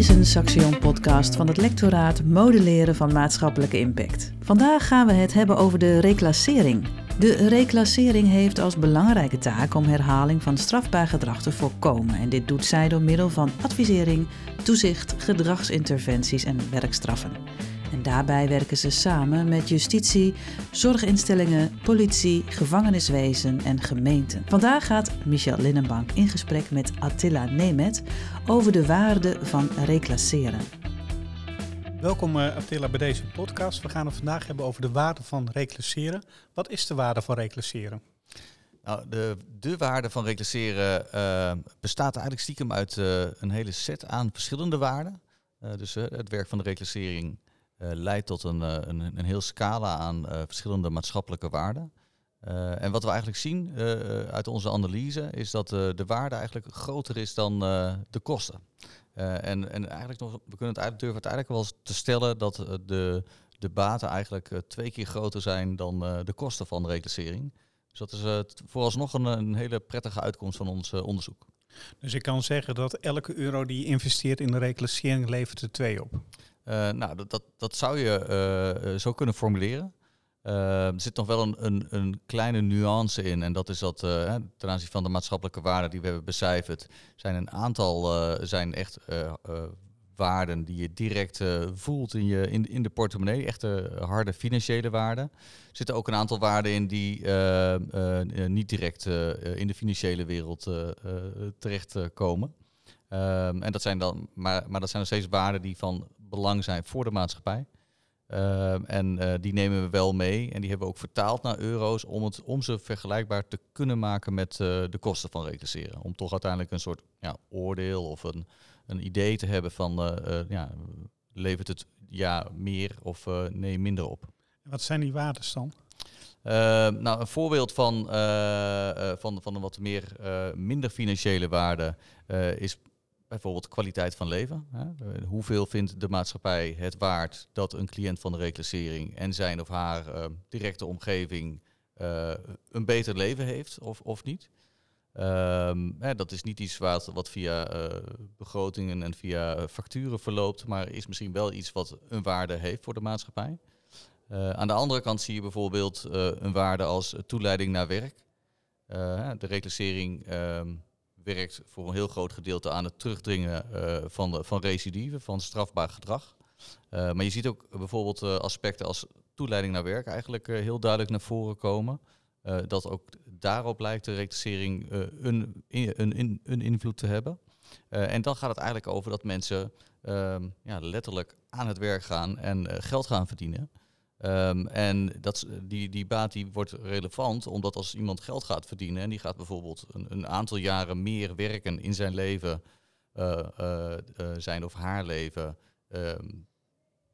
is een Saxion-podcast van het lectoraat Modelleren van Maatschappelijke Impact. Vandaag gaan we het hebben over de reclassering. De reclassering heeft als belangrijke taak om herhaling van strafbaar gedrag te voorkomen. En dit doet zij door middel van advisering, toezicht, gedragsinterventies en werkstraffen. En daarbij werken ze samen met justitie, zorginstellingen, politie, gevangeniswezen en gemeenten. Vandaag gaat Michel Linnenbank in gesprek met Attila Nemet over de waarde van reclasseren. Welkom uh, Attila bij deze podcast. We gaan het vandaag hebben over de waarde van reclasseren. Wat is de waarde van reclasseren? Nou, de, de waarde van reclasseren uh, bestaat eigenlijk stiekem uit uh, een hele set aan verschillende waarden. dus het werk van de reclassering leidt tot een, uh, een, een heel scala aan uh, verschillende maatschappelijke waarden. en wat we eigenlijk zien uit onze analyse is dat de waarde eigenlijk groter is dan de kosten. en, en eigenlijk nog, we kunnen het durven het eigenlijk wel te stellen dat de, de baten eigenlijk twee keer groter zijn dan de kosten van de reclassering. Dus dat is vooralsnog een, een hele prettige uitkomst van ons onderzoek. Dus ik kan zeggen dat elke euro die je investeert in de reclassering levert er twee op? Uh, nou, dat, dat, zou je uh, zo kunnen formuleren. Er zit nog wel een, een, een, kleine nuance in. En dat is dat ten aanzien van de maatschappelijke waarden die we hebben becijferd, zijn een aantal zijn echt waarden die je direct voelt in, je, in, in de portemonnee. Echte harde financiële waarden. Er zitten ook een aantal waarden in die niet direct in de financiële wereld terechtkomen. Um, en dat zijn dan, maar, maar dat zijn nog steeds waarden die van belang zijn voor de maatschappij. Uh, en uh, die nemen we wel mee en die hebben we ook vertaald naar euro's om, het, om ze vergelijkbaar te kunnen maken met uh, de kosten van reclasseren. Om toch uiteindelijk een soort ja, oordeel of een, een idee te hebben van ja, levert het ja meer of nee minder op. Wat zijn die waarden dan? nou, een voorbeeld van, van, van een wat meer minder financiële waarde is bijvoorbeeld kwaliteit van leven. Hè? Eh, hoeveel vindt de maatschappij het waard dat een cliënt van de reclassering en zijn of haar uh, directe omgeving uh, een beter leven heeft of, of niet? Um, hè, dat is niet iets wat, wat via begrotingen en via facturen verloopt, maar is misschien wel iets wat een waarde heeft voor de maatschappij. aan de andere kant zie je bijvoorbeeld een waarde als toeleiding naar werk. de reclassering ehm, werkt voor een heel groot gedeelte aan het terugdringen uh, van, de, van recidive, van strafbaar gedrag. Uh, maar je ziet ook bijvoorbeeld uh, aspecten als toeleiding naar werk eigenlijk heel duidelijk naar voren komen. dat ook daarop lijkt de reclassering een, een, een, invloed te hebben. en dan gaat het eigenlijk over dat mensen ehm, ja, letterlijk aan het werk gaan en geld gaan verdienen. Um, en dat, die, die baat die wordt relevant omdat als iemand geld gaat verdienen en die gaat bijvoorbeeld een, een aantal jaren meer werken in zijn leven, uh, uh, zijn of haar leven, um,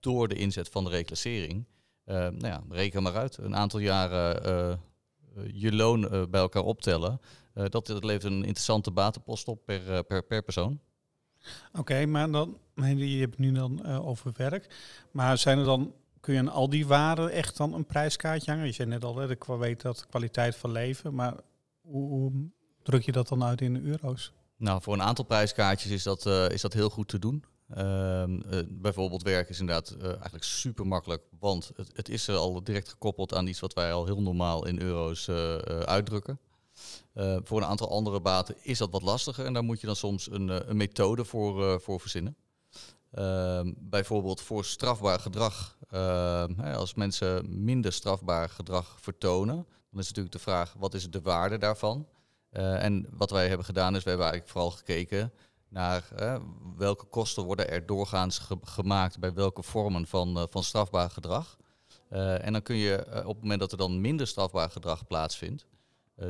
door de inzet van de reclassering. nou ja, reken maar uit. Een aantal jaren je loon bij elkaar optellen. dat, dat levert een interessante batenpost op per, per, per persoon. Oké, maar dan, je hebt nu dan over werk. Maar zijn er dan kun je aan al die waarden echt dan een prijskaartje hangen? Je zei net al, dat ik weet dat kwaliteit van leven, maar hoe, druk je dat dan uit in euro's? Nou, voor een aantal prijskaartjes is dat, uh, is dat heel goed te doen. Uh, uh, bijvoorbeeld werk is inderdaad eh, eigenlijk super makkelijk, want het, het, is er al direct gekoppeld aan iets wat wij al heel normaal in euro's uitdrukken. voor een aantal andere baten is dat wat lastiger en daar moet je dan soms een, een methode voor, voor verzinnen. Ehm, bijvoorbeeld voor strafbaar gedrag. Ehm, als mensen minder strafbaar gedrag vertonen, dan is natuurlijk de vraag: wat is de waarde daarvan? Uh, en wat wij hebben gedaan is, we hebben eigenlijk vooral gekeken naar welke kosten worden er doorgaans gemaakt bij welke vormen van, uh, van strafbaar gedrag. Uh, en dan kun je op het moment dat er dan minder strafbaar gedrag plaatsvindt,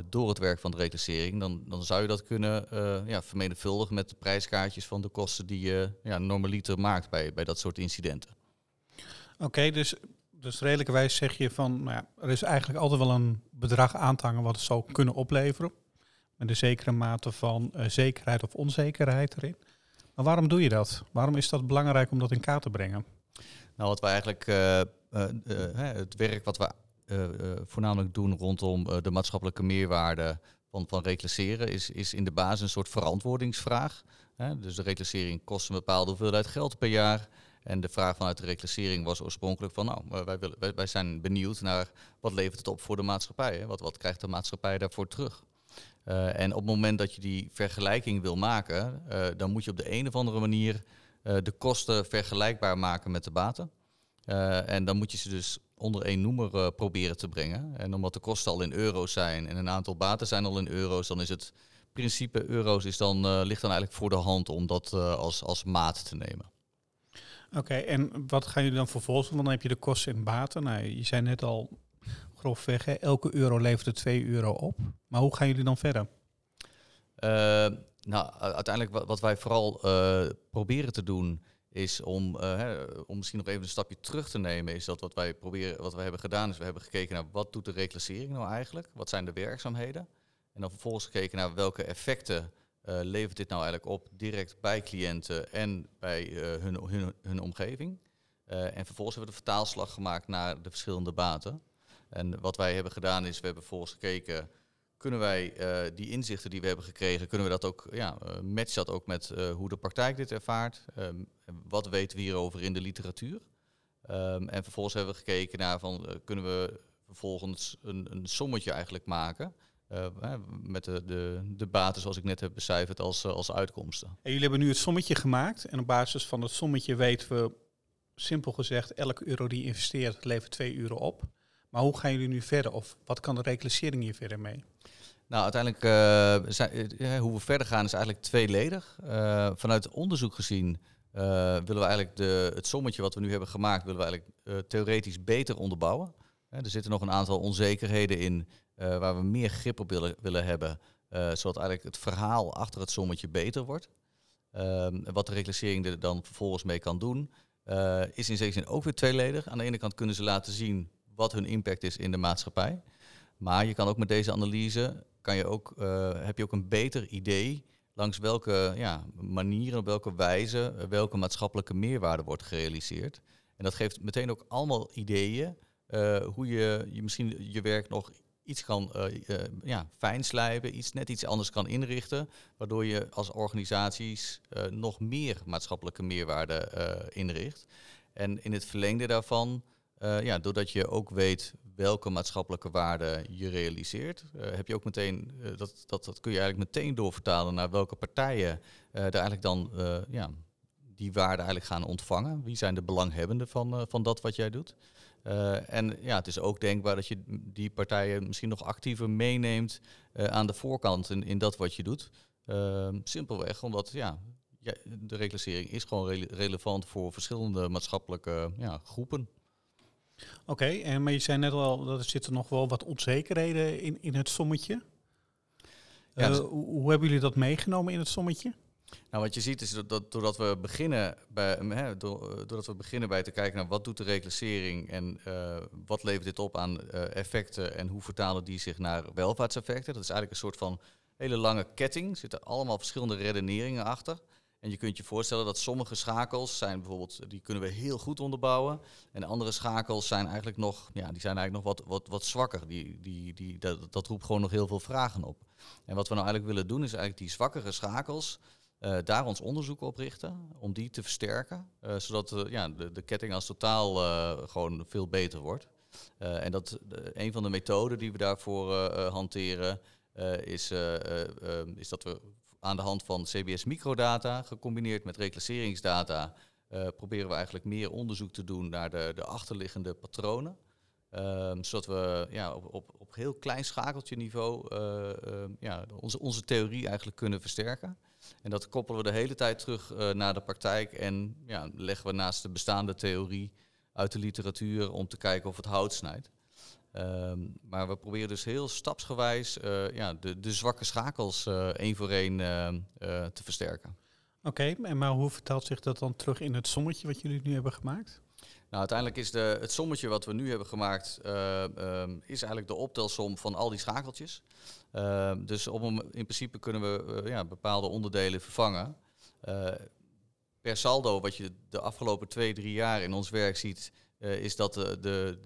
door het werk van de reclassering, dan, dan zou je dat kunnen uh, ja, vermenigvuldigen met de prijskaartjes van de kosten die je ja, normaliter maakt bij, bij dat soort incidenten. Oké, okay, dus, dus redelijkerwijs zeg je van, nou ja, er is eigenlijk altijd wel een bedrag aan te hangen wat het zou kunnen opleveren. Met een zekere mate van uh, zekerheid of onzekerheid erin. Maar waarom doe je dat? Waarom is dat belangrijk om dat in kaart te brengen? Nou, wat we eigenlijk, het werk wat we voornamelijk doen rondom uh, de maatschappelijke meerwaarde van, van reclasseren is, is in de basis een soort verantwoordingsvraag. Dus de reclassering kost een bepaalde hoeveelheid geld per jaar. En de vraag vanuit de reclassering was oorspronkelijk van, nou, wij, willen, wij, zijn benieuwd naar wat levert het op voor de maatschappij? Hè? Wat, wat krijgt de maatschappij daarvoor terug? En op het moment dat je die vergelijking wil maken, dan moet je op de een of andere manier de kosten vergelijkbaar maken met de baten. en dan moet je ze dus onder één noemer proberen te brengen. En omdat de kosten al in euro's zijn en een aantal baten zijn al in euro's, dan is het principe euro's is dan, ligt dan eigenlijk voor de hand om dat als, als maat te nemen. Oké, en wat gaan jullie dan vervolgens doen? Dan heb je de kosten in baten. Nou, je zei net al, grofweg, hè, elke euro levert er 2 euro op. Maar hoe gaan jullie dan verder? Nou, uiteindelijk wat, wat wij vooral proberen te doen is om, uh, hè, om misschien nog even een stapje terug te nemen, is dat wat wij proberen, wat we hebben gedaan, is we hebben gekeken naar wat doet de reclassering nou eigenlijk? Wat zijn de werkzaamheden? En dan vervolgens gekeken naar welke effecten uh, levert dit nou eigenlijk op direct bij cliënten en bij uh, hun, hun, hun omgeving. En vervolgens hebben we de vertaalslag gemaakt naar de verschillende baten. En wat wij hebben gedaan is, we hebben vervolgens gekeken, kunnen wij die inzichten die we hebben gekregen, kunnen we dat ook, ja, match dat ook met hoe de praktijk dit ervaart? Um, wat weten we hierover in de literatuur? Um, en vervolgens hebben we gekeken naar van, kunnen we vervolgens een, een sommetje eigenlijk maken uh, met de, de, de baten zoals ik net heb becijferd als, eh, als uitkomsten. En jullie hebben nu het sommetje gemaakt en op basis van het sommetje weten we, simpel gezegd, elke euro die je investeert levert 2 euro op. Maar hoe gaan jullie nu verder of wat kan de reclassering hier verder mee? Nou, uiteindelijk uh, zijn, hoe we verder gaan is eigenlijk tweeledig. vanuit onderzoek gezien willen we eigenlijk de, het sommetje wat we nu hebben gemaakt, willen we eigenlijk theoretisch beter onderbouwen. er zitten nog een aantal onzekerheden in waar we meer grip op willen, willen hebben, zodat eigenlijk het verhaal achter het sommetje beter wordt. Um, wat de reclassering er dan vervolgens mee kan doen, is in zekere zin ook weer tweeledig. Aan de ene kant kunnen ze laten zien wat hun impact is in de maatschappij. Maar je kan ook met deze analyse, kan je ook, heb je ook een beter idee langs welke ja, manieren, op welke wijze, welke maatschappelijke meerwaarde wordt gerealiseerd. En dat geeft meteen ook allemaal ideeën hoe je, je misschien je werk nog iets kan uh, uh, ja, fijnslijpen, iets, net iets anders kan inrichten, waardoor je als organisaties nog meer maatschappelijke meerwaarde inricht. En in het verlengde daarvan, ja, doordat je ook weet welke maatschappelijke waarde je realiseert, heb je ook meteen, dat, dat, dat kun je eigenlijk meteen doorvertalen naar welke partijen daar eigenlijk dan ja, die waarde eigenlijk gaan ontvangen. Wie zijn de belanghebbenden van, van dat wat jij doet? En ja, het is ook denkbaar dat je die partijen misschien nog actiever meeneemt aan de voorkant in, in dat wat je doet. Uh, simpelweg omdat ja, de reclassering is gewoon re relevant voor verschillende maatschappelijke ja, groepen. Oké, okay, en maar je zei net al dat er zitten nog wel wat onzekerheden in, in het sommetje. Ja, dus hoe, hoe hebben jullie dat meegenomen in het sommetje? Nou, wat je ziet is dat, dat doordat we beginnen bij, hè, doordat we beginnen bij te kijken naar wat doet de reclassering en uh, wat levert dit op aan uh, effecten en hoe vertalen die zich naar welvaartseffecten. Dat is eigenlijk een soort van hele lange ketting. Er zitten allemaal verschillende redeneringen achter. En je kunt je voorstellen dat sommige schakels zijn bijvoorbeeld, die kunnen we heel goed onderbouwen. En andere schakels zijn eigenlijk nog, ja, die zijn eigenlijk nog wat, wat, wat zwakker. Die, die, die, dat, dat roept gewoon nog heel veel vragen op. En wat we nou eigenlijk willen doen, is eigenlijk die zwakkere schakels uh, daar ons onderzoek op richten, om die te versterken, uh, zodat uh, ja, de, de, ketting als totaal gewoon veel beter wordt. en dat een van de methoden die we daarvoor hanteren, is, is dat we aan de hand van CBS microdata, gecombineerd met reclasseringsdata, proberen we eigenlijk meer onderzoek te doen naar de, de achterliggende patronen. Um, zodat we ja, op, op, op heel klein schakeltje niveau ja, onze, onze theorie eigenlijk kunnen versterken. En dat koppelen we de hele tijd terug uh, naar de praktijk en ja, leggen we naast de bestaande theorie uit de literatuur om te kijken of het hout snijdt. Um, maar we proberen dus heel stapsgewijs uh, ja, de, de zwakke schakels uh, één voor één te versterken. Oké, okay, en maar hoe vertaalt zich dat dan terug in het sommetje wat jullie nu hebben gemaakt? Nou, uiteindelijk is de, het sommetje wat we nu hebben gemaakt, uh, um, is eigenlijk de optelsom van al die schakeltjes. Uh, dus op een, in principe kunnen we uh, ja, bepaalde onderdelen vervangen. Eh, per saldo, wat je de afgelopen twee, drie jaar in ons werk ziet, is dat de, de,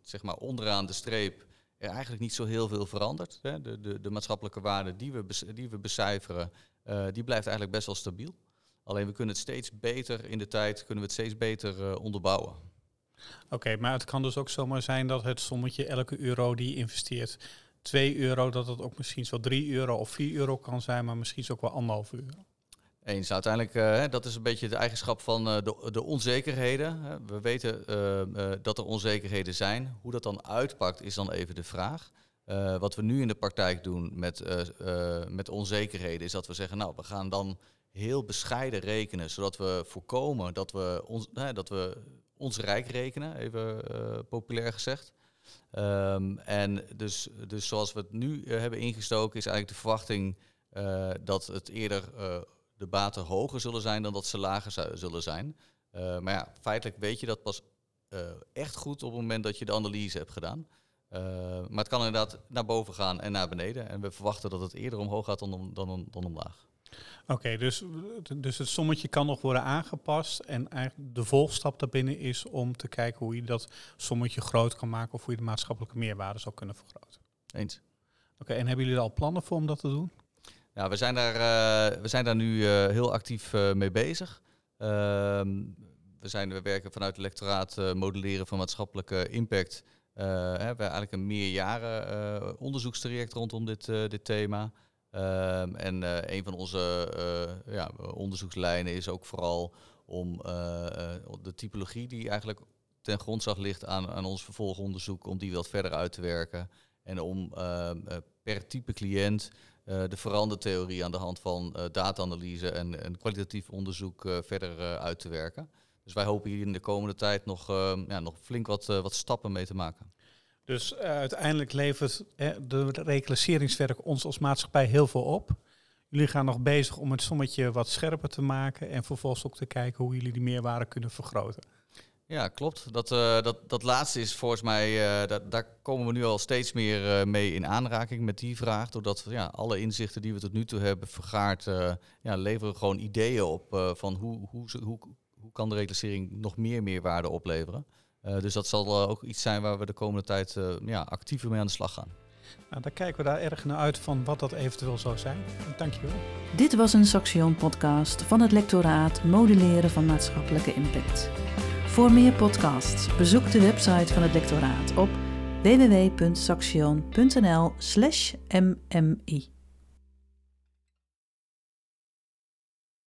zeg maar onderaan de streep er eigenlijk niet zo heel veel verandert. Hè. De, de, de maatschappelijke waarde die we, die we becijferen, eh, die blijft eigenlijk best wel stabiel. Alleen we kunnen het steeds beter in de tijd, kunnen we het steeds beter eh, onderbouwen. Oké, maar het kan dus ook zomaar zijn dat het sommetje elke euro die je investeert, 2 euro, dat het ook misschien zo 3 euro of 4 euro kan zijn, maar misschien ook wel anderhalf euro. Eens, uiteindelijk, hè, dat is een beetje de eigenschap van eh, de, de onzekerheden. We weten eh, dat er onzekerheden zijn. Hoe dat dan uitpakt is dan even de vraag. Wat we nu in de praktijk doen met, met onzekerheden is dat we zeggen, nou, we gaan dan heel bescheiden rekenen, zodat we voorkomen dat we ons, dat we ons rijk rekenen, even populair gezegd. Ehm, en dus, dus zoals we het nu hebben ingestoken, is eigenlijk de verwachting dat het eerder eh, de baten hoger zullen zijn dan dat ze lager zullen zijn. Eh, maar ja, feitelijk weet je dat pas eh, echt goed op het moment dat je de analyse hebt gedaan. Eh, maar het kan inderdaad naar boven gaan en naar beneden. En we verwachten dat het eerder omhoog gaat dan, om, dan, om- dan omlaag. Oké, dus, dus het sommetje kan nog worden aangepast en eigenlijk de volgstap daarbinnen is om te kijken hoe je dat sommetje groot kan maken of hoe je de maatschappelijke meerwaarde zou kunnen vergroten. Eens. Oké, en hebben jullie er al plannen voor om dat te doen? Ja, we zijn daar, eh, we zijn daar nu eh, heel actief eh, mee bezig. Ehm, we, zijn, we werken vanuit het lectoraat modelleren van maatschappelijke impact. We hebben eigenlijk een meerjaren eh, onderzoekstraject rondom dit, dit thema. Ehm, en een van onze ja, onderzoekslijnen is ook vooral om de typologie die eigenlijk ten grondslag ligt aan, aan ons vervolgonderzoek, om die wat verder uit te werken. En om ehm, eh, per type cliënt de verandertheorie aan de hand van eh, data-analyse en, en kwalitatief onderzoek eh, verder eh, uit te werken. Dus wij hopen hier in de komende tijd nog, eh, ja, nog flink wat, eh, wat stappen mee te maken. Dus eh, uiteindelijk levert eh, de reclasseringswerk ons als maatschappij heel veel op. Jullie gaan nog bezig om het sommetje wat scherper te maken en vervolgens ook te kijken hoe jullie die meerwaarde kunnen vergroten. Ja, klopt. Dat, eh, dat, dat laatste is volgens mij, eh, dat, daar komen we nu al steeds meer eh, mee in aanraking met die vraag. Doordat ja, alle inzichten die we tot nu toe hebben vergaard, eh, ja, leveren gewoon ideeën op eh, van hoe, hoe, hoe, hoe kan de reclassering nog meer meerwaarde opleveren. Eh, dus dat zal ook iets zijn waar we de komende tijd eh, ja, actiever mee aan de slag gaan. Nou, dan kijken we daar erg naar uit van wat dat eventueel zou zijn. Dankjewel. Dit was een Saxion podcast van het lectoraat Modelleren van maatschappelijke impact. Voor meer podcasts bezoek de website van het lectoraat op www.saxion.nl/mmi.